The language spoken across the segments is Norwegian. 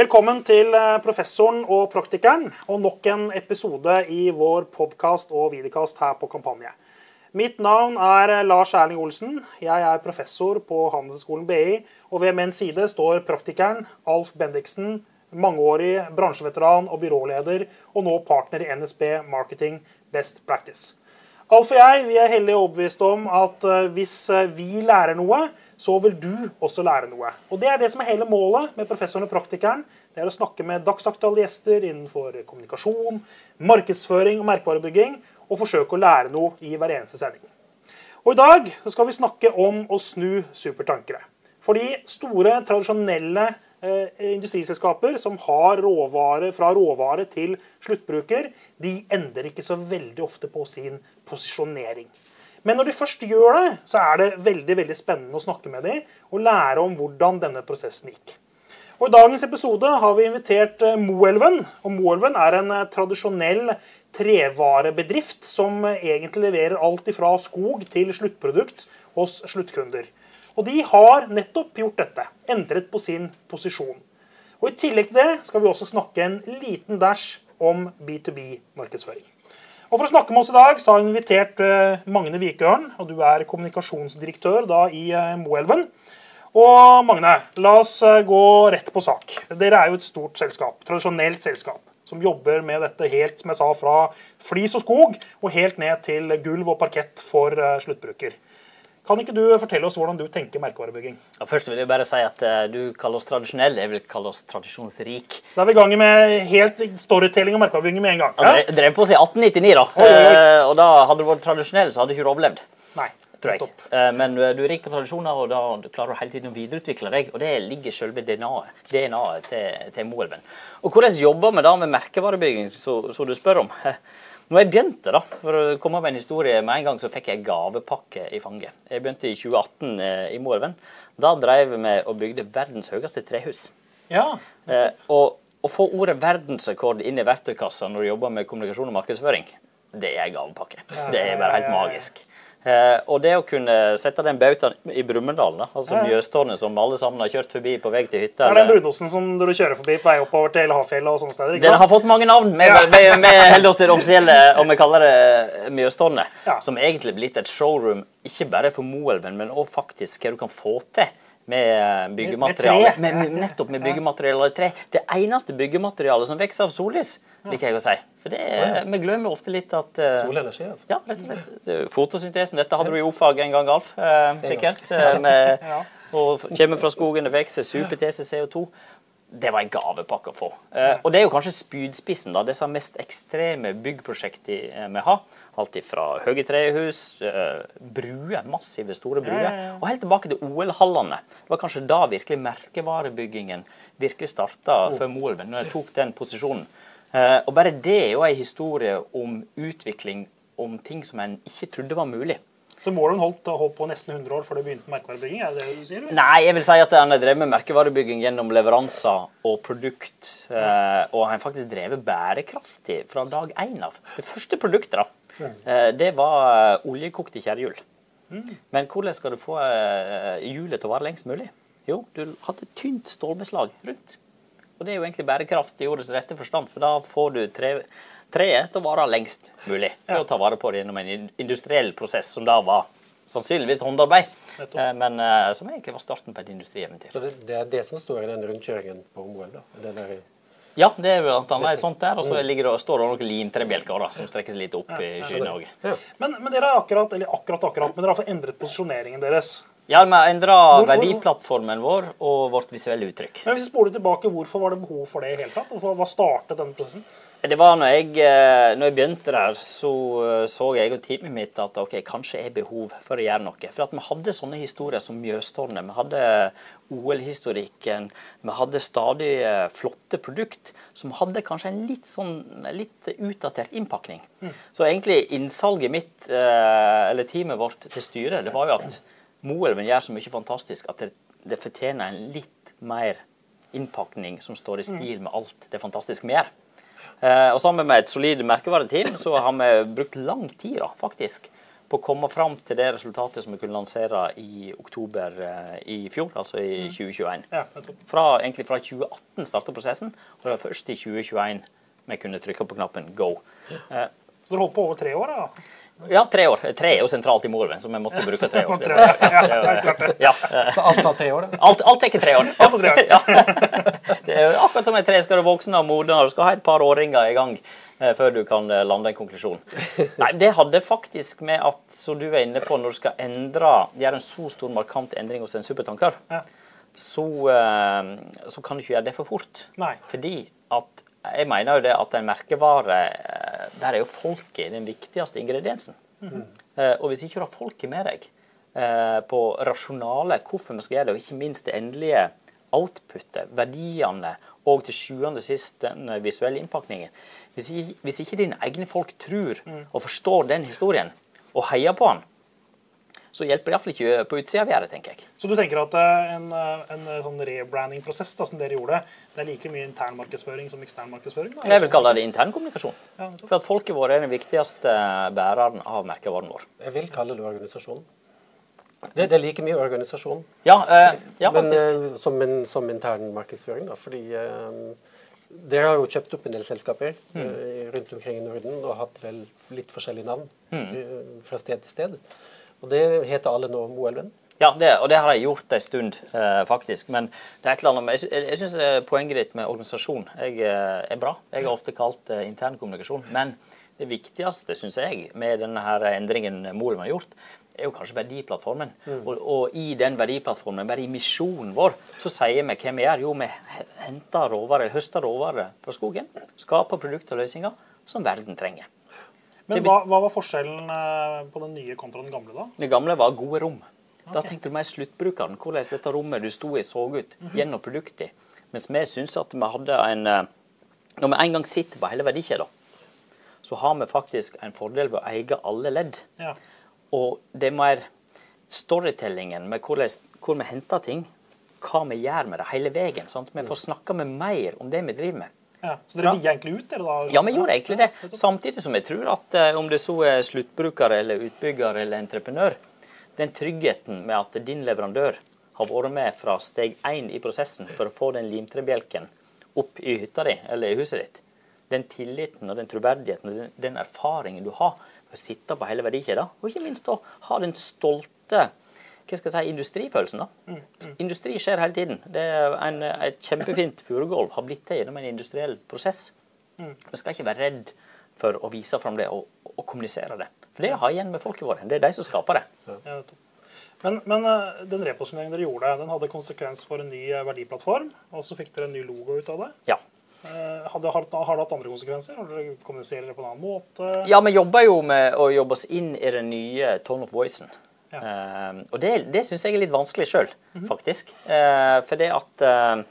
Velkommen til eh, professoren og praktikeren og nok en episode i vår podkast og videokast her på Kampanje. Mitt navn er eh, Lars Erling Olsen. Jeg er professor på Handelshøyskolen BI. Og ved min side står praktikeren Alf Bendiksen, mangeårig bransjeveteran og byråleder, og nå partner i NSB Marketing Best Practice. Alf og jeg vi er heldig overbevist om at eh, hvis vi lærer noe, så vil du også lære noe. Og Det er det som er hele målet med professoren og praktikeren. Det er å snakke med dagsaktuelle gjester innenfor kommunikasjon, markedsføring og merkevarebygging, og forsøke å lære noe i hver eneste sending. Og I dag skal vi snakke om å snu supertankere. Fordi store, tradisjonelle eh, industriselskaper som har råvare fra råvare til sluttbruker, de endrer ikke så veldig ofte på sin posisjonering. Men når de først gjør det, så er det veldig veldig spennende å snakke med dem og lære om hvordan denne prosessen gikk. Og I dagens episode har vi invitert eh, Moelven. og Moelven er en eh, tradisjonell trevarebedrift som egentlig leverer alt fra skog til sluttprodukt hos sluttkunder. Og De har nettopp gjort dette, endret på sin posisjon. Og I tillegg til det skal vi også snakke en liten dash om B2B-markedsføring. Og For å snakke med oss i dag så har vi invitert uh, Magne Vikørn. og Du er kommunikasjonsdirektør da i uh, Moelven. Og Magne, la oss uh, gå rett på sak. Dere er jo et stort selskap, tradisjonelt selskap, som jobber med dette helt som jeg sa, fra flis og skog og helt ned til gulv og parkett for sluttbruker. Kan ikke du fortelle oss hvordan du tenker merkevarebygging? Ja, først vil jeg bare si at uh, Du kaller oss tradisjonelle, jeg vil kalle oss tradisjonsrik. Så da er vi i gang med helt storytelling og merkevarebygging med en gang. Ja? Ja, drev på siden 1899, da. Oi, oi. Uh, og da hadde du vært tradisjonell, så hadde du ikke overlevd. Nei, tror jeg. Uh, men du er rik på tradisjoner, og da klarer du hele tiden å videreutvikle deg. Og det ligger selve DNA-et DNA til, til Moelven. Og hvordan jobber vi da med merkevarebygging, som du spør om? Når jeg begynte, da, for å komme med en historie med en gang, så fikk jeg gavepakke i fanget. Jeg begynte i 2018 eh, i Moelven. Da drev vi med og bygde verdens høyeste trehus. Ja. Eh, og å få ordet verdensrekord inn i verktøykassa når du jobber med kommunikasjon og markedsføring, det er gavepakke. Det er bare helt magisk. Eh, og det å kunne sette den bautaen i Brumunddal, altså ja. Mjøstårnet som alle sammen har kjørt forbi på vei til hytta Det er den brunosten som du kjører forbi på vei oppover til Havfjellet og sånne steder? Den har fått mange navn. Vi, holder oss til det offisielle, og vi kaller det Mjøstårnet. Ja. Som egentlig er blitt et showroom, ikke bare for Moelven, men òg faktisk hva du kan få til med byggemateriale. Med, med, nettopp med byggemateriale i tre. Det eneste byggematerialet som vokser av sollys, liker jeg å si. For det, Vi glemmer ofte litt at uh, Solenergi, altså. Ja, rett og slett. Fotosyntesen. Dette hadde du i O-fag en gang, Alf. Uh, sikkert. Uh, med, og kommer fra skogen, det vokser super til seg CO2 det var en gavepakke å få. Eh, og det er jo kanskje spydspissen, da, disse mest ekstreme byggprosjektene vi har. Alt fra høye trehus, eh, bruer, massive, store bruer, ja, ja, ja. og helt tilbake til OL-hallene. Det var kanskje da virkelig merkevarebyggingen virkelig starta oh. før Moelven, når jeg tok den posisjonen. Eh, og bare det er jo en historie om utvikling, om ting som en ikke trodde var mulig. Så målen holdt, holdt på nesten 100 år før det begynte med merkevarebygging? er det det du sier? Eller? Nei, jeg vil si at han har drevet med merkevarebygging gjennom leveranser og produkt. Ja. og han faktisk drevet bærekraftig fra dag én av. Det første produktet da, eh, det var eh, oljekokte kjerrehjul. Mm. Men hvordan skal du få hjulet til å vare lengst mulig? Jo, du hadde tynt stålbeslag rundt. Og det er jo egentlig bærekraft i ordets rette forstand, for da får du tre treet til å vare lengst mulig. Ved å ta vare på det gjennom en industriell prosess, som da var sannsynligvis håndarbeid. Eh, men uh, som egentlig var starten på et industrieventyr. Så det, det, er det som står i den rundkjøringen på området Moelv? Ja, det er blant annet sånt der. Og så mm. står det noen limtrebjelker som strekkes litt opp i skyene òg. Men, men, dere har akkurat, eller akkurat, akkurat, men dere har endret posisjoneringen deres. Ja, vi har endra verdiplattformen vår og vårt visuelle uttrykk. Men hvis vi spoler tilbake, Hvorfor var det behov for det i hele tatt? Hva startet denne prosessen? Det var når jeg, eh, når jeg, begynte der, så eh, så jeg og teamet mitt at ok, kanskje er behov for å gjøre noe. For at vi hadde sånne historier som Mjøstårnet. Vi hadde OL-historikken. Vi hadde stadig eh, flotte produkt som hadde kanskje en litt sånn litt utdatert innpakning. Mm. Så egentlig innsalget mitt, eller teamet vårt til styret, det var jo at Moelven gjør så mye fantastisk at det, det fortjener en litt mer innpakning som står i mm. stil med alt det fantastiske vi gjør. Eh, og sammen med et solid merkevareteam så har vi brukt lang tid da, faktisk på å komme fram til det resultatet som vi kunne lansere i oktober eh, i fjor, altså i 2021. Ja. Fra, egentlig fra 2018 starta prosessen, og det var først i 2021 vi kunne trykke på knappen go. Eh, Så dere holdt på over tre år, da? Ja, tre år. Tre er jo sentralt i Morven, så vi måtte bruke tre år. Tre år, Ja, det klart det. Ja, Så alt tar tre år, da? alt, alt ikke tre år. Alt tre år. Ja. Det er akkurat som et tre skal du vokse og modne, du skal ha et par årringer i gang eh, før du kan eh, lande en konklusjon. Nei, Det hadde faktisk med at, som du er inne på, når du skal endre, gjøre en så stor markant endring hos en supertanker, Ja. så, eh, så kan du ikke gjøre det for fort. Nei. Fordi at jeg mener jo det at en merkevare eh, Der er jo folket den viktigste ingrediensen. Eh, Og hvis ikke du har folket med deg eh, på rasjonale, hvorfor vi skal gjøre det, og ikke minst det endelige outputet, verdiene og til sjuende og sist den visuelle innpakningen Hvis ikke, hvis ikke dine egne folk tror og forstår den historien og heier på den, så hjelper det iallfall ikke på utsida av gjerdet, tenker jeg. Så du tenker at eh, en, eh, en eh, sånn rebranding-prosess som dere gjorde, det er like mye internmarkedsføring som eksternmarkedsføring? da? Jeg vil kalle det internkommunikasjon. Ja. For at folket vårt er den viktigste bæreren av merkevaren vår. Jeg vil kalle det organisasjon. Det, det er like mye organisasjon, Ja, eh, ja men eh, som, en, som intern markedsføring. da, fordi eh, dere har jo kjøpt opp en del selskaper Mm. eh, rundt omkring i Norden og hatt vel litt forskjellige navn Mm. eh, fra sted til sted. Og det heter alle nå Moelven. Ja, det, og det har jeg gjort en stund, eh, faktisk. Men det er et eller annet med, jeg, jeg syns poenget ditt med organisasjon jeg, eh, er bra. Jeg har ofte kalt det internkommunikasjon. Men det viktigste, syns jeg, med denne her endringen Moelven har gjort, er jo kanskje verdiplattformen. Og, og i den verdiplattformen, bare i misjonen vår, så sier vi hva vi gjør. Jo, vi henter råvarer, høster råvarer fra skogen. Skaper produkter og løsninger som verden trenger. Men hva, hva var forskjellen eh, på den nye kontra den gamle, da? Den gamle var gode rom. Da Ok. tenkte du mer sluttbrukeren. Hvordan dette rommet du sto i, så ut gjennom produktet. Mens vi syns at vi hadde en eh, Når vi en gang sitter på hele verdikjeden, så har vi faktisk en fordel ved å eie alle ledd. Ja. Og det er mer storytellingen med hvordan, hvor vi henter ting, hva vi gjør med det hele veien. Sant? vi får snakke med mer om det vi driver med. Ja. Så dere via egentlig ut, dere da? Ja, vi gjorde egentlig det. Samtidig som jeg tror at eh, om det så er sluttbruker eller utbygger eller entreprenør, den tryggheten med at din leverandør har vært med fra steg én i prosessen for å få den limtrebjelken opp i hytta di eller i huset ditt, den tilliten og den troverdigheten og den, den erfaringen du har ved å sitte på hele verdikjeden, og ikke minst da ha den stolte hva skal jeg si, industrifølelsen. da. Industri skjer hele tiden. Det er en, et kjempefint furugolv har blitt til gjennom en industriell prosess. Vi skal ikke være redd for å vise fram det og, og kommunisere det. For det har igjen med folket vårt. Det er de som skaper det. Ja, men, men eh, den reposisjoneringen dere gjorde, den hadde konsekvens for en ny eh, verdiplattform, og så fikk dere en ny logo ut av det. Ja. Eh, har, har det hatt andre konsekvenser? Har dere kommuniserer det på en annen måte? ja, vi jobber jo med å jobbe oss inn i den nye tone of voicen. Ja. Eh, og det, det syns jeg er litt vanskelig sjøl, faktisk. Uh, for det at uh,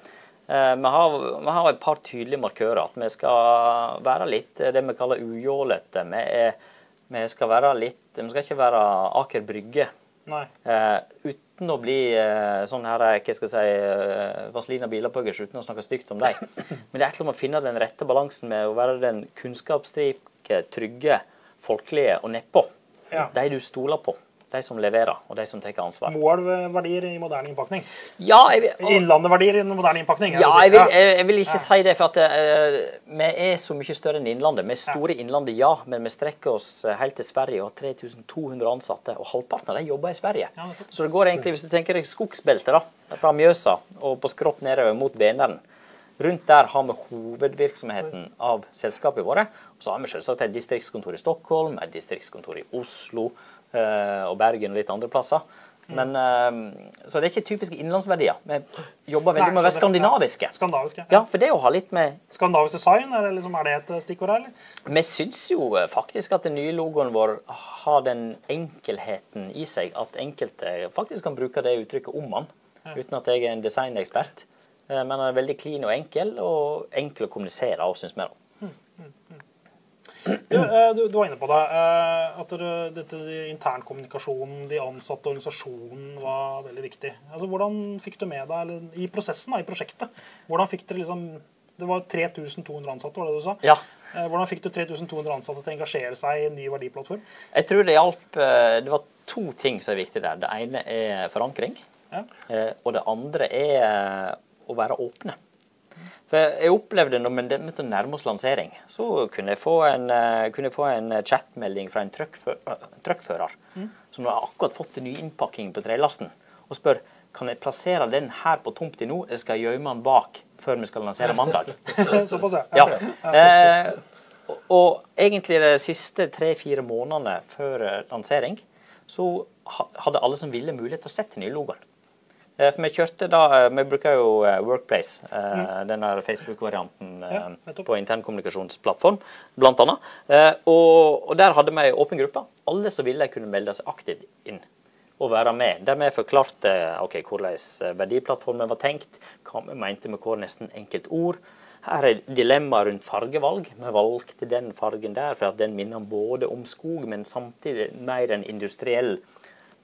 vi, har, vi har et par tydelige markører. At vi skal være litt eh, det vi kaller ujålete. Vi, er- vi skal være litt Vi skal ikke være Aker Brygge. Uten å bli sånn her, hva skal jeg si, uh, Vazelina Bilapuggers uten å snakke stygt om dem. Men det er et eller annet å finne den rette balansen med å være den kunnskapsrike, trygge, folkelige og nedpå. Ja. De du stoler på. De som leverer, og de som tar ansvar. Målverdier i moderne innpakning. Ja, jeg vil, Innlandeverdier i moderne innpakning. ja, jeg vil, jeg, jeg vil ikke si det, for at uh, vi er så mye større enn Innlandet. Vi er store i Innlandet, ja, men vi strekker oss eh, helt til Sverige og har 3200 ansatte. Og halvparten av dem jobber i Sverige. Ja, så det går egentlig, hvis du tenker deg skogsbeltet da, fra Mjøsa og på skrått nedover mot Vänern. Rundt der har vi hovedvirksomheten av selskapet våre. Og så har vi selvsagt et distriktskontor i Stockholm, et distriktskontor i Oslo og Bergen og litt andre plasser. Men, eh, så det er ikke typiske innlandsverdier. Vi jobber veldig Nei, med å være skandinaviske. skandinaviske. ja. Ja, for det å ha litt med Skandinavisk design, er det, liksom, er det et eh, stikkord her? eller? Vi syns jo eh, faktisk at den nye logoen vår har den enkelheten i seg at enkelte faktisk kan bruke det uttrykket om den, uten at jeg er en designekspert. Eh, Men den er veldig clean og enkel, og enkel å kommunisere av, syns vi. da. Du, eh, du, du var inne på det. eh, At dette internkommunikasjonen, de ansatte, organisasjonen var veldig viktig. Altså, hvordan fikk du med deg eller, i prosessen, da, i prosjektet? Hvordan fikk dere liksom Det var 3200 ansatte, var det du sa? Ja. Eh, Hvordan fikk du 3200 ansatte til å engasjere seg i en ny verdiplattform? Jeg tror det hjalp Det var to ting som er viktig der. Det ene er forankring. Ja. Og det andre er å være åpne. For jeg opplevde når vi begynte å nærme oss lansering, så kunne jeg få en, eh, jeg få en chatmelding fra en truckfører mm. som har akkurat fått en ny innpakking på trelasten, og spør kan jeg plassere den her på tomta nå, eller skal jeg gjemme den bak før vi skal lansere mandag. Såpass, ja. Ja. Eh, og, og egentlig de siste tre-fire månedene før eh, lansering, så hadde alle som ville mulighet til å sette den nye logoen. Eh, For vi kjørte da, eh, vi bruker jo eh, Workplace, mm. den der Facebook-varianten Ja, på internkommunikasjonsplattform, blant annet. Og, og der hadde vi en åpen gruppe. Alle som ville kunne melde seg aktivt inn og være med. Der vi forklarte okay, hvordan verdiplattformen var tenkt, hva vi mente med hver nesten enkelt ord. Her er dilemmaet rundt fargevalg. Vi valgte den fargen der for at den minner både om skog, men samtidig mer en industriell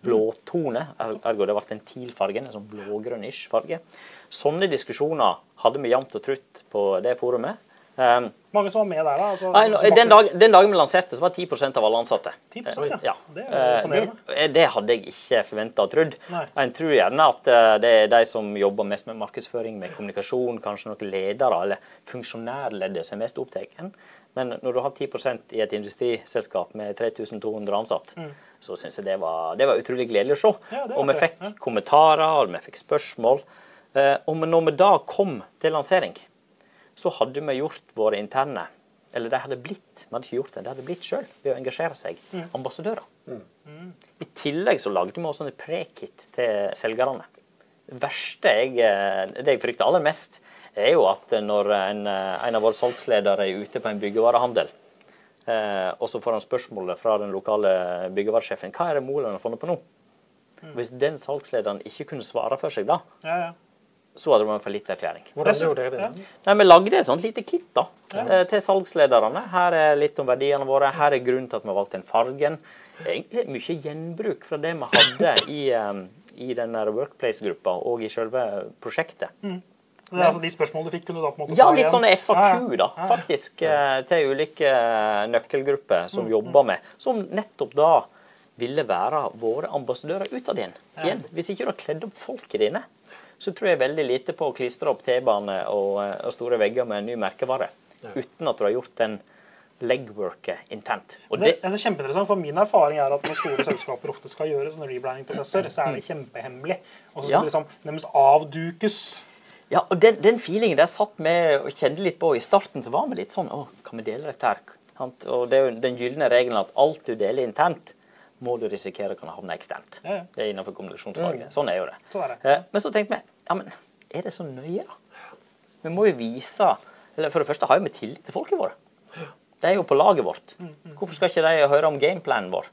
blåtone. er- Ergo det ble en TIL-farge, en sånn blågrønnish farge. Sånne diskusjoner hadde vi jevnt og trutt på det forumet. Um, Mange som var med der, da? Altså, Nei, som nå- den, dag, den dagen vi lanserte, så var 10% av alle ansatte. 10%, ja. ja. Det Eh, det, det hadde jeg ikke forventa og trodd. Nei. En tror gjerne at eh, det er de som jobber mest med markedsføring, med kommunikasjon, kanskje noen ledere eller funksjonærleddet som er mest opptatt. Men når du har 10% i et industriselskap med 3200 ansatte, så syns jeg det var, det var utrolig gledelig å se. Mm. Ja, og vi fikk ja. kommentarer, og vi fikk spørsmål. Eh, og når vi da kom til lansering, så hadde vi gjort våre interne Eller de hadde blitt vi hadde ikke gjort det, de hadde blitt sjøl ved å engasjere seg. Ambassadører. I tillegg så lagde vi også en pre-kit til selgerne. Det verste jeg, eh, det jeg frykter aller mest, er jo at når en, eh, en av våre salgsledere er ute på en byggevarehandel, eh, og så får han spørsmålet fra den lokale byggevaresjefen hva er det Moland har funnet på nå? Hvis den salgslederen ikke kunne svare for seg da, Ja, ja. så hadde det vært en fallitterklæring. Hvordan gjorde dere det? ja. Nei, Vi lagde et sånt lite kit da, eh, til salgslederne. Her er litt om verdiene våre. Her er grunnen til at vi valgte den fargen. Egentlig mye gjenbruk fra det vi hadde i, eh, i den Workplace-gruppa og i selve prosjektet. Det er altså De spørsmålene du fikk, kunne du da på en måte Ja, litt igjen? sånn FAQ, da, faktisk, eh, til ulike eh, nøkkelgrupper som jobber med, som nettopp da ville være våre ambassadører utad igjen. igjen. Hvis ikke du har kledd opp folket dine, så tror jeg veldig lite på å klistre opp T-bane og, eh, og store vegger med en ny merkevare, uten at du har gjort den legworket intent. Det, det, det er kjempeinteressant, for Min erfaring er at når store selskaper ofte skal gjøre sånne rebranding-prosesser, så er det kjempehemmelig. Og så skal Ja. det liksom nærmest avdukes. Ja, og den, den feelingen der satt vi og kjente litt på. I starten så var vi litt sånn Å, kan vi dele dette her? Og det er jo den gylne regelen at alt du deler internt, må du risikere kan havne eksternt. Ja, ja. Det er innenfor kommunikasjonsfaget. Sånn er jo det. Så er det. Eh, Men så tenkte vi ja, men er det så nøye, da? Vi må jo vise eller For det første har vi tillit til folket vårt. De er jo på laget vårt. Mm, Hvorfor skal ikke de høre om gameplanen vår?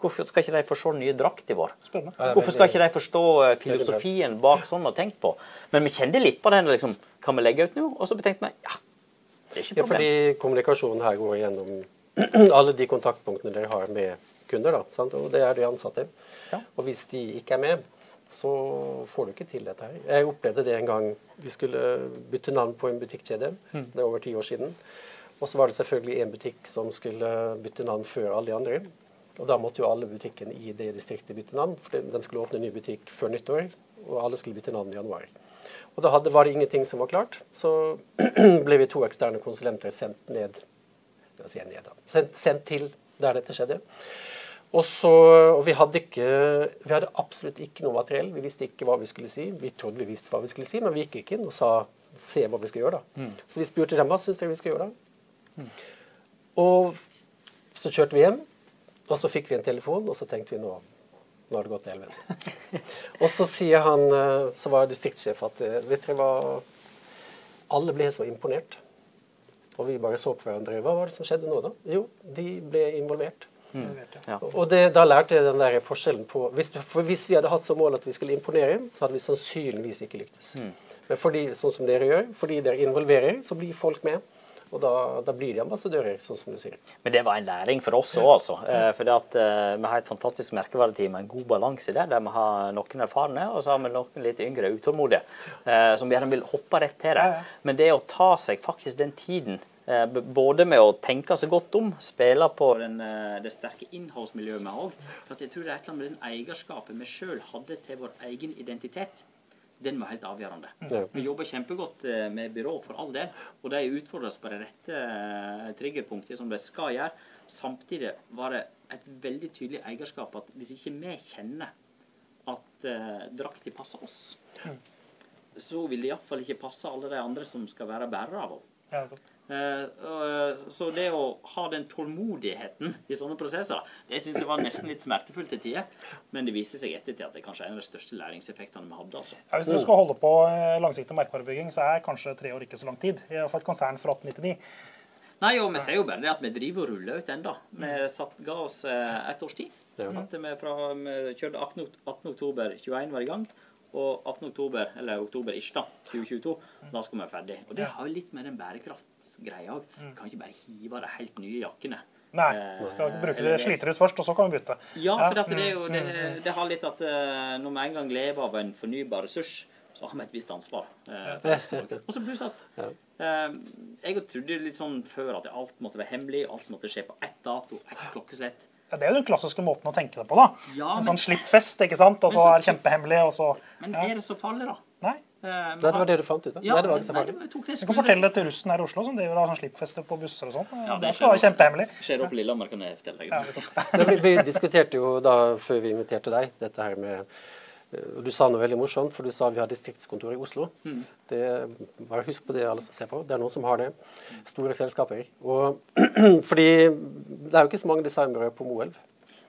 Hvorfor skal ikke de forstå den nye drakta vår? Spennende. Hvorfor skal ikke de forstå eh, filosofien bak sånn og tenkt på? Men vi kjente litt på den. liksom, Kan vi legge ut noe? Og så tenkte vi ja, det er ikke Ja, fordi kommunikasjonen her går gjennom alle de kontaktpunktene dere har med kunder, da, sant? og det er de ansatte. Ja. Og hvis de ikke er med, så får du ikke til dette her. Jeg opplevde det en gang vi skulle bytte navn på en butikkjede. Det er over ti år siden. Og så var det selvfølgelig en butikk som skulle bytte navn før alle de andre. Og da måtte jo alle butikkene i det distriktet bytte navn, for de skulle åpne en ny butikk før nyttår, og alle skulle bytte navn i januar. Og da hadde, var det ingenting som var klart, så ble vi to eksterne konsulenter sendt ned sier ned da, sendt, sendt til der dette skjedde. Og, så, og vi hadde ikke Vi hadde absolutt ikke noe materiell. Vi visste ikke hva vi skulle si. Vi trodde vi visste hva vi skulle si, men vi gikk ikke inn og sa se hva vi skal gjøre. da. Så vi spurte dem hva syns dere vi skal gjøre da. Og så kjørte vi hjem, og så fikk vi en telefon, og så tenkte vi nå nå har det gått til helvete. og så sier han så som var distriktssjef at eh, vet dere hva Alle ble så imponert. Og vi bare så på hverandre. Hva var det som skjedde nå, da? Jo, de ble involvert. Ja. Og det, da lærte jeg den der forskjellen på hvis, hvis vi hadde hatt som mål at vi skulle imponere, så hadde vi sannsynligvis ikke lyktes. Men fordi, sånn som dere gjør, fordi dere involverer, så blir folk med. Og da, da blir de ambassadører, sånn som du sier. Men det var en læring for oss òg, altså. Eh, fordi at eh, vi har et fantastisk merkevareteam med en god balanse der, der vi har noen erfarne, og så har vi noen litt yngre utålmodige, eh, som gjerne vil hoppe rett til det. Ja, ja. Men det å ta seg faktisk den tiden, både med å tenke seg godt om, spille på den, det sterke innholdsmiljøet vi har òg, for jeg tror det er et eller annet med den eierskapet vi sjøl hadde til vår egen identitet. Den var helt avgjørende. Ja. Vi jobber kjempegodt eh, med byrå, for all del. Og de utfordres på det rette eh, triggerpunktet, som de skal gjøre. Samtidig var det et veldig tydelig eierskap at hvis ikke vi kjenner at eh, drakta passer oss, så vil det iallfall ikke passe alle de andre som skal være bærere av henne. Eh, og, så det å ha den tålmodigheten i sånne prosesser, det syns jeg var nesten litt smertefullt til tider. Men det viser seg ettertid at det kanskje er en av de største læringseffektene vi hadde. altså. Ja, hvis du skal holde på eh, langsiktig merkevarebygging, så er kanskje tre år ikke så lang tid. I hvert fall et konsern fra 1899. Nei, og vi ser jo bare det at vi driver og ruller ut ennå. Vi satt, ga oss eh, ett års tid. Ja. At vi, fra, vi kjørte 18. 18. oktober 21 var i gang. Og 18. oktober, eller oktober-ish da, 2022, da skal vi være ferdig. Og det har jo litt med den bærekraftsgreia òg. Kan ikke bare hive de helt nye jakkene. Nei, vi skal bruke det sliter ut først, og så kan vi bytte. Ja, for det, er jo, det, det har litt at eh, når vi en gang lever av en fornybar ressurs, så har vi et visst ansvar. eh. Og så pluss at eh, Jeg trodde litt sånn før at alt måtte være hemmelig, alt måtte skje på ett dato, ett klokkeslett. Ja, det er jo den klassiske måten å tenke det på, da. Ja, en men- sånn slippfest, ikke sant, og så er det kjempehemmelig, og så Men er det så farlig, da? Nei. Uh, vi Nei, det var det du fant ut da? Ja, Nei, det var ikke så nei, farlig. det det Du kan fortelle det til russen her i Oslo, som driver har sånn slippfester på busser og sånn. Ja, det det skal være kjempehemmelig. Skjer opp på Lillehammer, kan jeg fortelle deg. Ja, vi, vi diskuterte jo da, før vi inviterte deg, dette her med Du sa noe veldig morsomt, for du sa vi har distriktskontor i Oslo. Det, bare husk på det, alle som ser på. Det er noen som har det. Store selskaper. Og, fordi det er jo ikke så mange designbyråer på Moelv.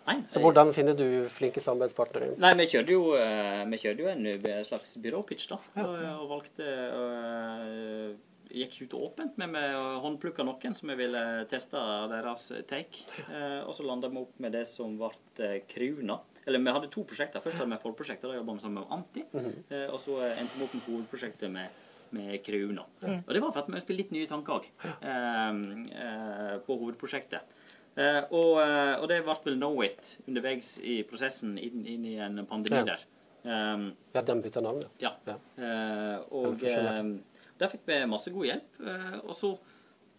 Nei, Så hvordan finner du flinke samarbeidspartnere? Nei, vi kjørte jo, eh, vi kjørte jo en eh, slags byråpitch, da. Og, og valgte og, Gikk ikke ut åpent, men vi håndplukka noen som vi ville teste deres take. Eh, og så landa vi opp med det som ble eh, Kruna. Eller vi hadde to prosjekter. Først hadde vi forprosjekter, da jobba vi sammen med Anti. eh, og så endte vi opp med hovedprosjektet med med Kruna. Og det var for at vi ønsket litt nye tanker òg eh, på hovedprosjektet. Eh, og, og det ble vel know it underveis i prosessen inn, inn i en pandemi der. Um, Ja, den bytta navn, ja. ja. Eh, og uh, der fikk vi masse god hjelp. Uh, og så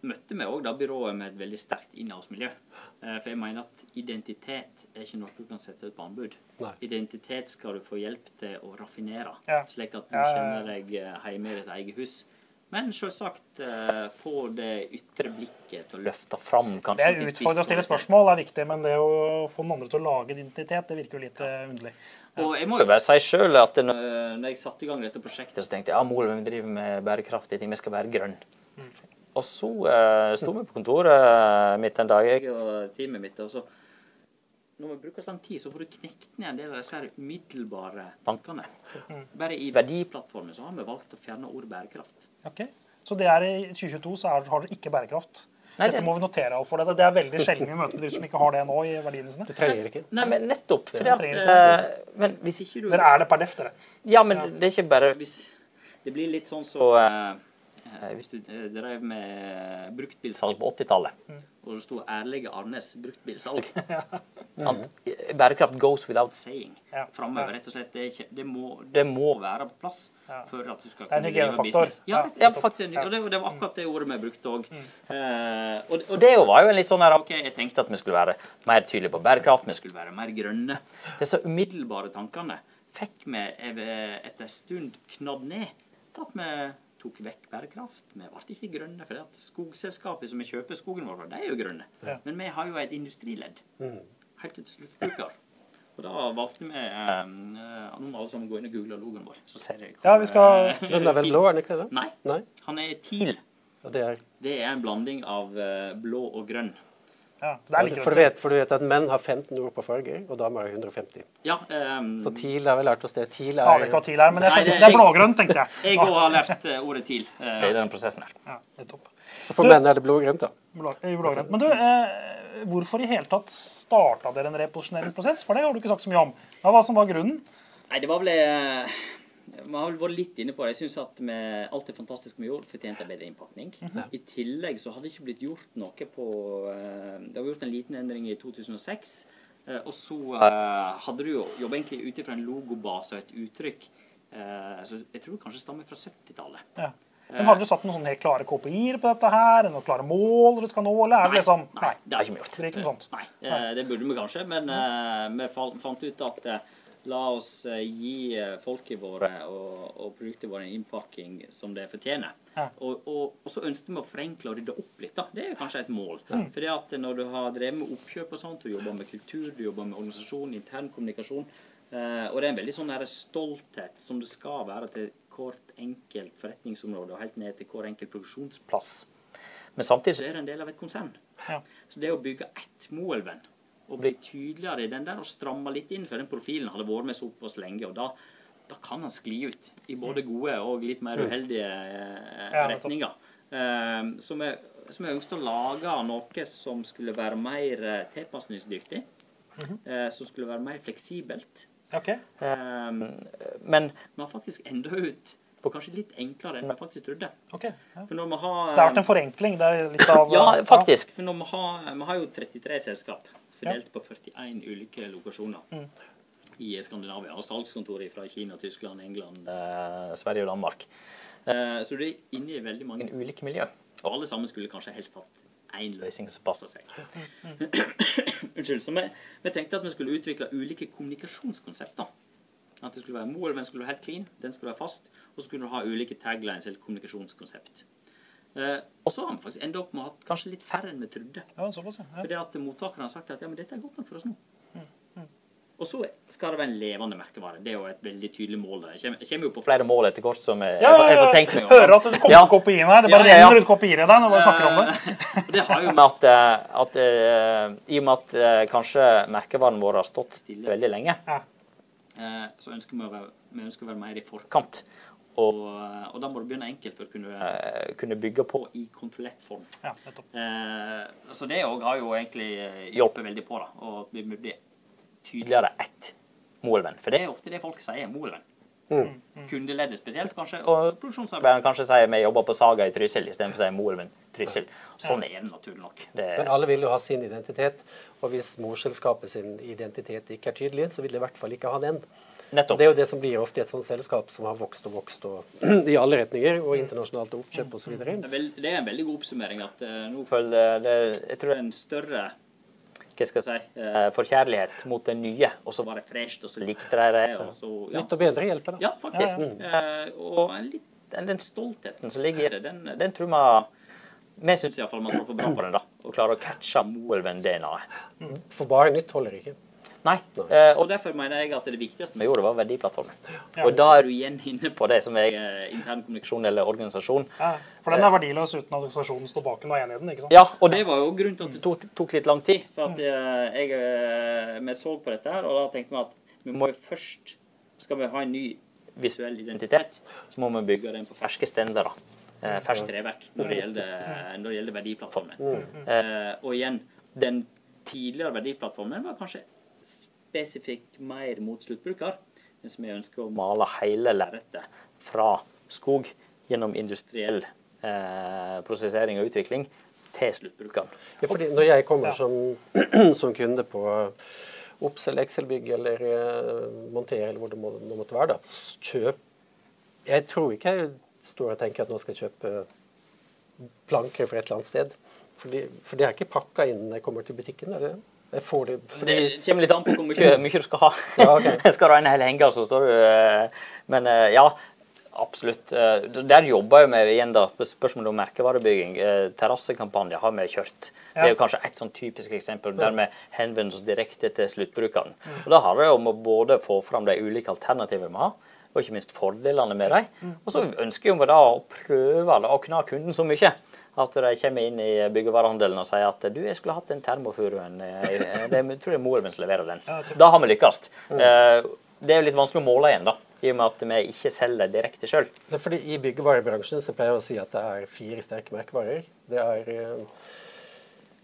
møtte vi òg byrået med et veldig sterkt innholdsmiljø. Eh, for jeg mener at identitet er ikke noe du kan sette ut på anbud. Nei. Identitet skal du få hjelp til å raffinere, Ja. slik at du Ja, ja, ja. kjenner deg eh, hjemme i ditt eget hus. Men selvsagt uh, få det ytre blikket til å løfte fram. kanskje Det er utfordrende å stille spørsmål, er viktig, men det å få noen andre til å lage identitet, det virker jo litt ja. underlig. Og jeg må jo bare si sjøl at når når jeg satte i gang dette prosjektet, så tenkte jeg ja, målet vi driver med bærekraftige ting, vi skal være grønne. Og så eh, sto vi på kontoret mitt en dag, jeg og teamet mitt, og så når vi bruker så lang tid, så får du knekt ned en del av disse her umiddelbare tankene. Bare i verdiplattformen så har vi valgt å fjerne ordet bærekraft. Ok. Så det er i 2022 så er, har dere ikke bærekraft. Nei, Dette det- må vi notere alt for. Det, Det er veldig sjelden vi møter bedrifter som ikke har det nå i verdiene sine. Du trenger ikke. Nei, men nettopp. Fordi at, eh, men hvis ikke du Dere er det per def, dere. Ja, men det er ikke bare hvis, Det blir litt sånn så eh, eh, Hvis du eh, drev med bruktbilsalg på 80-tallet, og det sto 'Ærlige Arnes bruktbilsalg' eh, Bærekraft goes without saying. Ja. Framover, rett og slett. Det, ikke, det, må, det må være på plass Ja. for at du skal kunne drive business. Ja, Ja, faktisk. Ja. Og det, det var akkurat det ordet vi brukte òg. Eh, og, og det var jo en litt sånn her OK, jeg tenkte at vi skulle være mer tydelige på bærekraft, vi skulle være mer grønne. Disse umiddelbare tankene fikk vi etter en stund knadd ned Tatt med tok vekk bærekraft. Vi ble ikke grønne, for at skogselskapet som vi kjøper skogen vår fra, de er jo grønne. Ja. Men vi har jo et industriledd helt til sluttbruker. Og da valgte vi eh, Nå må alle sammen gå inn og google logoen vår. Så ser jeg Ja, vi skal- Den er vel blå, er den ikke det? Nei, Nei? han er TIL. Ja, det er Det er en blanding av eh, blå og grønn. Ja, det er for, du vet, for du vet at menn har 15 ord på farger, og damer har 150. Ja, um, Så TIL har vi lært oss det. TIL er ikke hva TIL er, men det- det er blågrønt, tenkte jeg. jeg òg har lært eh, ordet TIL uh, i den prosessen her. Ja, nettopp. Så for Du- menn er det blågrønt, da. Blå, eh, blågrønt. Men du, eh, hvorfor i hele tatt starta dere en reposisjoneringsprosess? For det har du ikke sagt så mye om. Hva var som var grunnen? Nei, det var vel eh, vi har vel vært litt inne på det. Jeg syns at med alt det fantastiske vi gjorde, fortjente en bedre innpakning. I tillegg så hadde det ikke blitt gjort noe på eh, Det var gjort en liten endring i 2006. eh, Og så eh, hadde du jo jobba egentlig ut ifra en logobase og et uttrykk så jeg tror det kanskje stammer fra 70-tallet. Ja. Men Har dere satt noen sånne helt klare KPI-er på dette her? Noen klare mål dere skal nå? Eller er det liksom nei, det har ikke vi gjort. Det ikke noe sånt. Nei, det burde vi kanskje, men vi fant ut at la oss eh, gi eh, folket våre og, og produktene våre en innpakking som det fortjener. Ja. Og, og, og så ønsker vi å forenkle og rydde opp litt. da. Det er kanskje et mål. Fordi at når du har drevet med oppkjøp og sånt, du jobber med kultur, du jobber med organisasjon, intern kommunikasjon, eh, og det er en veldig sånn stolthet som det skal være til hvert enkelt forretningsområde og helt ned til hver enkelt produksjonsplass. Men samtidig så er det en del av et konsern. Ja. Så det å bygge ett Moelven og bli tydeligere i den der og stramme litt inn, for den profilen hadde vært med såpass lenge, og da, da kan han skli ut i både gode og litt mer uheldige eh, retninger. Eh, så vi, så vi ønsket å lage noe som skulle være mer eh, tilpasningsdyktig, eh, som skulle være mer fleksibelt. Okay. Eh, men vi har faktisk enda ut på kanskje litt enklere enn vi faktisk trodde. Okay, Ja. Har Så det har vært en forenkling? Av ja, faktisk. For vi, har, vi har jo 33 selskap fordelt på 41 ulike lokasjoner i Skandinavia. Og salgskontorer fra Kina, Tyskland, England, eh, Sverige og Danmark. Eh, så du er inne i veldig mange ulike miljø. Og alle sammen skulle kanskje helst hatt én løsning som passer seg. Unnskyld. Så vi, vi tenkte at vi skulle utvikle ulike kommunikasjonskonsepter. At det skulle være Moelven skulle være helt clean, den skulle være fast, og så skulle du ha ulike taglines eller kommunikasjonskonsept. Eh, og så har vi faktisk enda opp med å ha kanskje litt færre enn vi trodde. Ja, såpass, ja. ja. Fordi at mottakerne har sagt at ja, men dette er godt nok for oss nå. Og så skal det være en levende merkevare. Det er jo et veldig tydelig mål. Det kommer, kommer jo på flere mål etter hvert som jeg, Ja, ja, jeg får tenkt meg om. Hører at du kommer Ja. på kopiene her. Det bare Ja, ja, ja. renner ut kopier i deg når vi snakker om det. Eh, Det har jo med at, eh, at eh, I og med at kanskje merkevaren vår har stått stille veldig lenge, Ja. eh, så ønsker vi å være, vi ønsker å være mer i forkant. Og, og da må du begynne enkelt for å kunne, eh, kunne bygge på i kontrollert form. Ja. Eh, så det òg har jo egentlig eh, hjulpet veldig på. da, Og vi blir tydeligere ett Moelven. For det er ofte det folk sier, Moelven. Kundeleddet spesielt, kanskje. Og produksjonsarbeideren kanskje sier vi jobber på Saga i Trysil istedenfor å si Moelven Trysil. Sånn er det naturlig nok. Det, Men alle vil jo ha sin identitet, og hvis morselskapet sin identitet ikke er tydelig, så vil de i hvert fall ikke ha den. Nettopp. Det er jo det som blir ofte i et sånt selskap som har vokst og vokst og, i alle retninger, og internasjonalt oppkjøp osv. Det er, det er en veldig god oppsummering at eh, nå føler det, Jeg tror det er en større hva skal jeg si, eh, forkjærlighet mot det nye, og så var det fresht, og så likte de det. og så... Ja, Nytt og bedre hjelper, da. Ja, faktisk. Eh, og litt, den, stoltheten som ligger i det, den, den tror vi Vi syns iallfall vi treffer bra på den, da. Og klarer å catche Moelven-DNA-et. For bare nytt holder ikke. Nei. Eh, og derfor mener jeg at det viktigste vi gjorde, var verdiplattformen. Ja. Og da er du igjen inne på det som er eh, intern kommunikasjon eller organisasjon. Ja, for den er verdiløs uten at organisasjonen står bak den og er enig i den. ikke sant? Ja, og det var jo grunnen til at det tok, tok litt lang tid. For at eh, jeg, vi så på dette her, og da tenkte vi at vi må jo først Skal vi ha en ny visuell identitet, så må vi bygge den på ferske stender. Eh, ferskt treverk når det gjelder, når det gjelder verdiplattformen. Eh, og igjen, den tidligere verdiplattformen var kanskje spesifikt mer mot sluttbruker, mens vi ønsker å male hele lerretet fra skog gjennom industriell eh, prosessering og utvikling til sluttbrukeren. Ja, fordi når jeg kommer som, som kunde på Oppsel, Excel-bygg eller Monter eller hvor det må, nå måtte være, da, kjøp Jeg tror ikke jeg står og tenker at nå skal jeg kjøpe planker fra et eller annet sted. Fordi, for det er ikke pakka inn når jeg kommer til butikken. Er det? Jeg får det, fordi, Det kommer litt an på hvor mye, mye du skal ha. Ja, okay. skal du ha en hel henger, så står du eh, Men eh, ja, absolutt. Eh, Der jobber vi med igjen da, på spørsmålet om merkevarebygging. Terrassekampanje har vi kjørt. Det er jo kanskje et sånn typisk eksempel der vi henvender oss direkte til sluttbrukeren. Og Da handler det om å både få fram de ulike alternativene vi har, og ikke minst fordelene med dem. Og så ønsker vi da å prøve å kna kunden så mye. At de kommer inn i byggevarehandelen og sier at du, jeg skulle hatt den termofuruen. eh, Det jeg tror jeg moren min som leverer den. Da har vi lykkes. Eh, Det er jo litt vanskelig å måle igjen, da, i og med at vi ikke selger direkte sjøl. det er fordi I byggevarebransjen så pleier jeg å si at det er fire sterke merkevarer. Det er eh,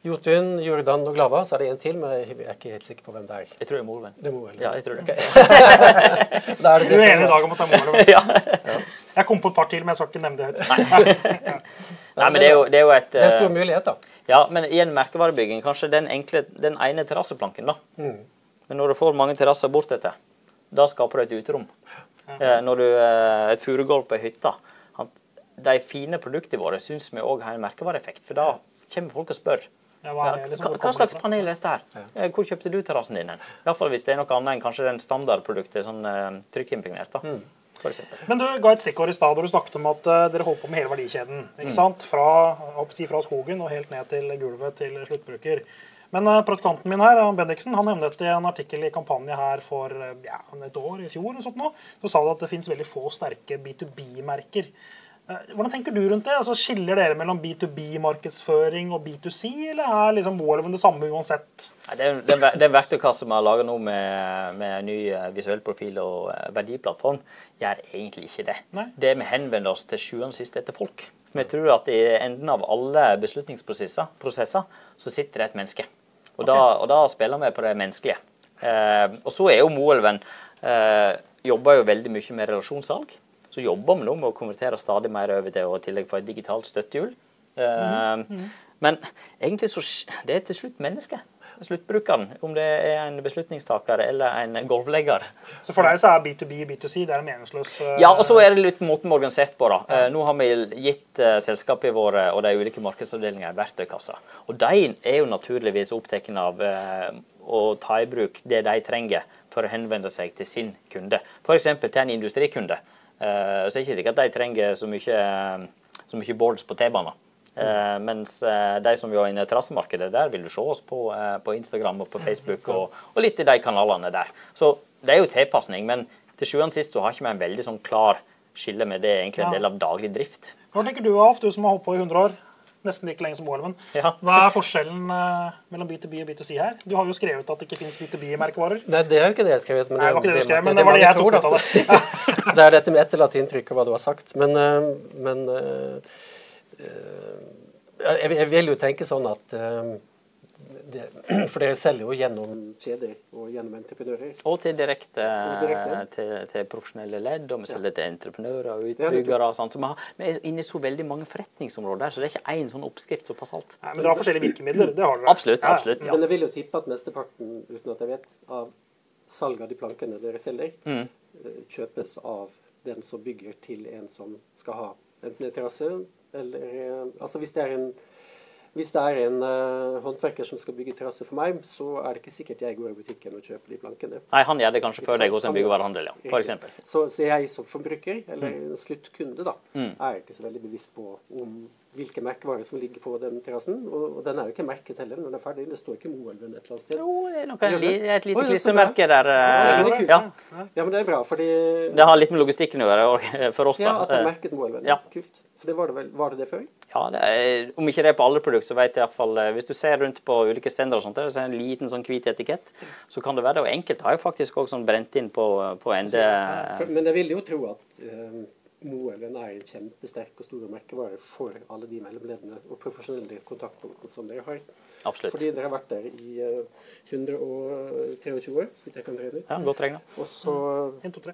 Jotun, Jordan og Glava. Så er det en til, men jeg er ikke helt sikker på hvem det er. Jeg tror det er. Det vel Ja, jeg tror det. Da er det Du er det. enig i dag om å ta Morven. ja. Ja. Jeg kom på et par til, men jeg skal ikke nevne det høyt. Nei, men det er jo, det er jo et Det er eh, stor mulighet, da. Ja, men i en merkevarebygging, kanskje den, enkle, den ene terrasseplanken, da. Mm. Men når du får mange terrasser bortetter, da skaper du et uterom. Eh, når du eh, Et furugulv på ei hytte. De fine produktene våre syns vi òg har en merkevareeffekt, for da kommer folk og spør. Ja, hva, Ja, liksom, hva, hva slags panel er dette her? Eh, Hvor kjøpte du terrassen din? Iallfall hvis det er noe annet enn kanskje den standardproduktet, sånn uh, trykkimpregnert. da, Mm. Men du ga et stikkord i stad da du snakket om at eh, dere holdt på med hele verdikjeden. ikke sant? Fra, si, fra skogen og helt ned til gulvet til sluttbruker. Men uh, praktikanten min her, Bendiksen, han nevnet i en artikkel i kampanje her for eh, ja, et år, i fjor, sånt nå, så sa det at det finnes veldig få sterke B2B-merker. Eh, Hvordan tenker du rundt det? Altså, skiller dere mellom B2B-markedsføring og B2C, eller er liksom Moelven det samme uansett? Det er det er en er verktøykasse vi har laga nå med, med en ny eh, visuell profil og eh, verdiplattform, gjør egentlig ikke det. Nei. Det vi henvender oss til sjuende og sist etter folk. Vi tror at i enden av alle beslutningsprosesser prosesser, så sitter det et menneske. Og, da, og da spiller vi på det menneskelige. Eh, og så er jo Moelven eh, jobber jo veldig mye med relasjonssalg. Så jobber vi nå med å konvertere stadig mer over til å i tillegg få et digitalt støttehjul. Eh, Men egentlig så det er til slutt mennesket. Sluttbrukeren. Om det er en beslutningstaker eller en golvlegger. Så for deg så er B2B B2C det er meningsløs eh, Ja, og så er det litt måten vi har organisert på. da. Eh, Nå har vi gitt selskapet selskapene våre og de ulike markedsavdelingene verktøykasser. Og de er jo naturligvis opptatt av eh, å ta i bruk det de trenger for å henvende seg til sin kunde. F.eks. til en industrikunde. Eh, så er det ikke sikkert at de trenger så mye, eh, så mye boards på T-baner. Eh, mens eh, de som jobber inne i terrassemarkedet, der vil du se oss på, eh, på Instagram og på Facebook og, og litt i de kanalene der. Så det er jo tilpasning, men til sjuende og sist så har ikke vi en veldig sånn klar skille med det er egentlig en Ja. del av daglig drift. Hva tenker du, Alf, du som har holdt på i 100 år? Nesten like lenge som Moelven. Ja. Hva er forskjellen eh, mellom B2B og B2C her? Du har jo skrevet at det ikke finnes B2B-merkevarer. Nei, det er jo ikke det jeg har skrevet. Men Nei, det var ikke det du skrev, men det det var det jeg tok ut av det. Det er dette med etterlatt inntrykk av hva du har sagt. Men, eh, men jeg, jeg vil jo tenke sånn at eh, det, For dere selger jo gjennom kjeder og gjennom entreprenører. Og til direkte, Og direkte, til, til profesjonelle ledd, og vi selger til entreprenører og utbyggere. og sånt. Så vi, har, vi er inne i så veldig mange forretningsområder, så det er ikke én sånn oppskrift som passer alt. Nei, men dere har forskjellige virkemidler. Det har dere. Absolutt. Ja, ja. absolutt, ja. Men jeg vil jo tippe at mesteparten, uten at jeg vet, av salg av de plankene dere selger, Mm. eh, kjøpes av den som bygger til en som skal ha enten en terrasse eller eh, Altså hvis det er en det er en uh, håndverker som skal bygge terrasse for meg, så er det ikke sikkert jeg går i butikken og kjøper de plankene. Nei, han gjør det kanskje før deg hos en byggevarehandel, ja. For eksempel. Så, så jeg som forbruker, eller Mm. sluttkunde, da, er ikke så veldig bevisst på om hvilke merkevarer som ligger på den terrassen. Og, den er jo ikke merket heller når den er ferdig. Det står ikke Moelven et eller annet sted. Jo, det er, Gjør li- et lite er klistremerke der. Ja, eh. Ja, Ja, men det er bra, fordi det har litt med logistikken å gjøre for oss, da. Ja, at det er merket Moelven. ja. Kult. For det var det vel Var det det før? Ja, det er, Om ikke det er på alle produkter, så vet jeg iallfall Hvis du ser rundt på ulike stender, og sånt, så er det en liten sånn hvit etikett, så kan det være det. Og enkelte har jo faktisk også sånn brent inn på, på ende For, men jeg vil jo tro at uh, Moelven er en kjempesterk og stor merkevare for alle de mellomleddene og profesjonelle kontaktpunktene som dere har. Absolutt. Fordi dere har vært der i uh, 123 år, så vidt jeg kan regne ut. Ja, Godt regna. Og så En, to, tre.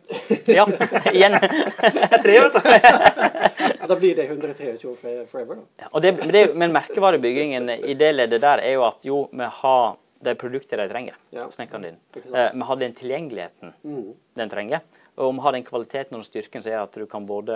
Ja, igjen. Tre, vet du. ja, Da blir det 123 år forever, da. Ja, og det, men, det, men merkevarebyggingen i det leddet der er jo at jo, vi har det produktet de trenger, Ja. snekkeren din. Eh, vi har den tilgjengeligheten Mm. den trenger. Og å har den kvaliteten og den styrken som gjør at du kan både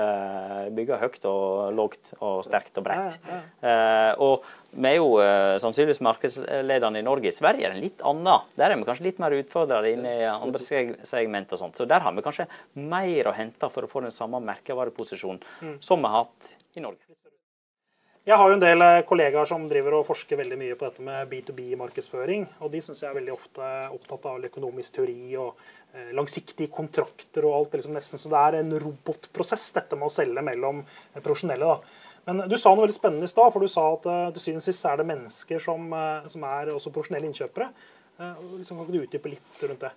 bygge høyt og lågt og sterkt og bredt. Eh, og vi er jo eh, sannsynligvis markedslederne i Norge. I Sverige er det en litt annen. Der er vi kanskje litt mer utfordra inn i andre segment og sånt. Så der har vi kanskje mer å hente for å få den samme merkevareposisjonen Mm. som vi har hatt i Norge. Jeg har jo en del eh, kollegaer som driver og forsker veldig mye på dette med B2B-markedsføring. Og de syns jeg er veldig ofte opptatt av økonomisk teori og eh, langsiktige kontrakter og alt. Liksom nesten så det er en robotprosess, dette med å selge mellom eh, profesjonelle. da. Men du sa noe veldig spennende i stad, for du sa at du til syvende og sist er det mennesker som, som er også profesjonelle innkjøpere. Liksom, kan du utdype litt rundt det?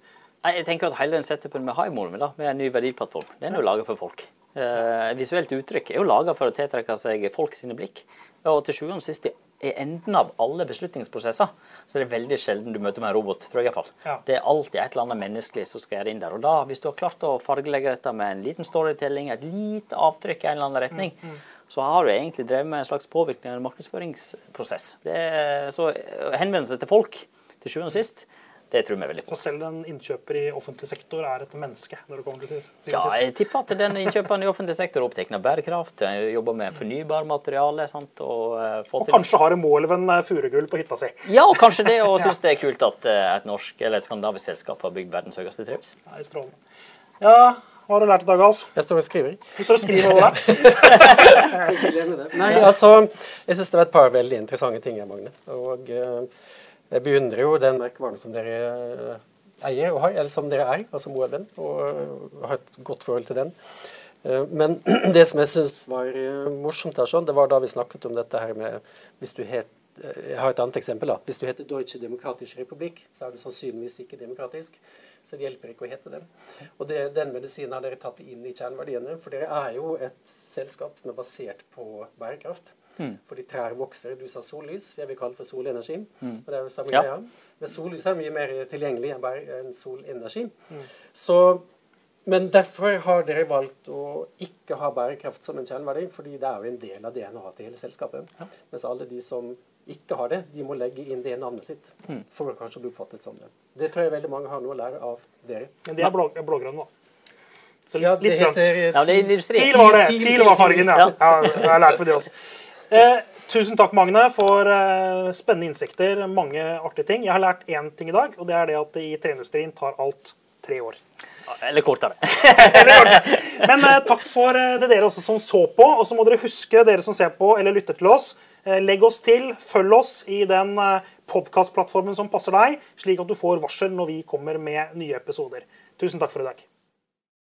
Jeg tenker at Hele den setupen vi har i da, med en ny verdiplattform, den er jo laget for folk. Eh, visuelt uttrykk er jo laga for å tiltrekke seg folk sine blikk. Og til sjuende og sist, er enden av alle beslutningsprosesser. Så det er veldig sjelden du møter med en robot, tror jeg iallfall. Ja. Det er alltid et eller annet menneskelig som skal gjøre inn der. Og da, hvis du har klart å fargelegge dette med en liten storytelling, et lite avtrykk i en eller annen retning, så har du egentlig drevet med en slags påvirkning av en markedsføringsprosess. Det er, så henvendelse til folk, til sjuende og sist, det tror vi veldig på. Så selv en innkjøper i offentlig sektor er et menneske? når det kommer til siden Ja, jeg tipper at den innkjøperen i offentlig sektor er opptatt av bærekraft, eh, jobber med fornybar materiale. Sant, og, eh, Og til- kanskje har en Moelven eh, furugull på hytta si. Ja, og kanskje det, og syns det er kult at et norsk eller et skandinavisk selskap har bygd verdens høyeste. Nei, strålende. Ja, hva har du lært i dag, Alf? Jeg står og skriver. Du står og skriver over der. Nei, altså, jeg syns det var et par veldig interessante ting her, Magne. Og eh, jeg beundrer jo den merkevaren som dere eh, eier og har, eller som dere er, altså Moelven, og har et godt forhold til den. Eh, Men det som jeg syns var eh, morsomt, her, sånn, det var da vi snakket om dette her med hvis du het Jeg har et annet eksempel. da. Hvis du heter Deutsche Demokratische Republikk, så er du sannsynligvis ikke demokratisk. Så det hjelper ikke å hete dem. Og det, den medisinen har dere tatt inn i kjerneverdiene. For dere er jo et selskap som er basert på bærekraft. Fordi trær vokser. Du sa sollys, jeg vil kalle det for solenergi. Og det er jo samme Ja. greia. Men sollys er mye mer tilgjengelig enn bare en solenergi. Så men derfor har dere valgt å ikke ha bærekraft som en kjerneverdi, fordi det er jo en del av DNA-et til hele selskapet. Mens alle de som ikke har det, de må legge inn det navnet sitt for å kanskje bli oppfattet som det. Det tror jeg veldig mange har noe å lære av dere. Men det er blå, blågrønn, da. Så litt, Ja, det litt grønt. Ja, det er industri. TIL var det. TIL. TIL var fargen, ja. ja jeg har lært for det også. Eh, tusen takk, Magne, for eh, spennende innsikter. Mange artige ting. Jeg har lært én ting i dag, og det er det at i treindustrien tar alt tre år. Eller kortere. Men eh, takk for eh, til dere også som så på. Og så må dere huske, dere som ser på eller lytter til oss, eh, legg oss til, følg oss i den eh, podkastplattformen som passer deg, slik at du får varsel når vi kommer med nye episoder. Tusen takk for i dag.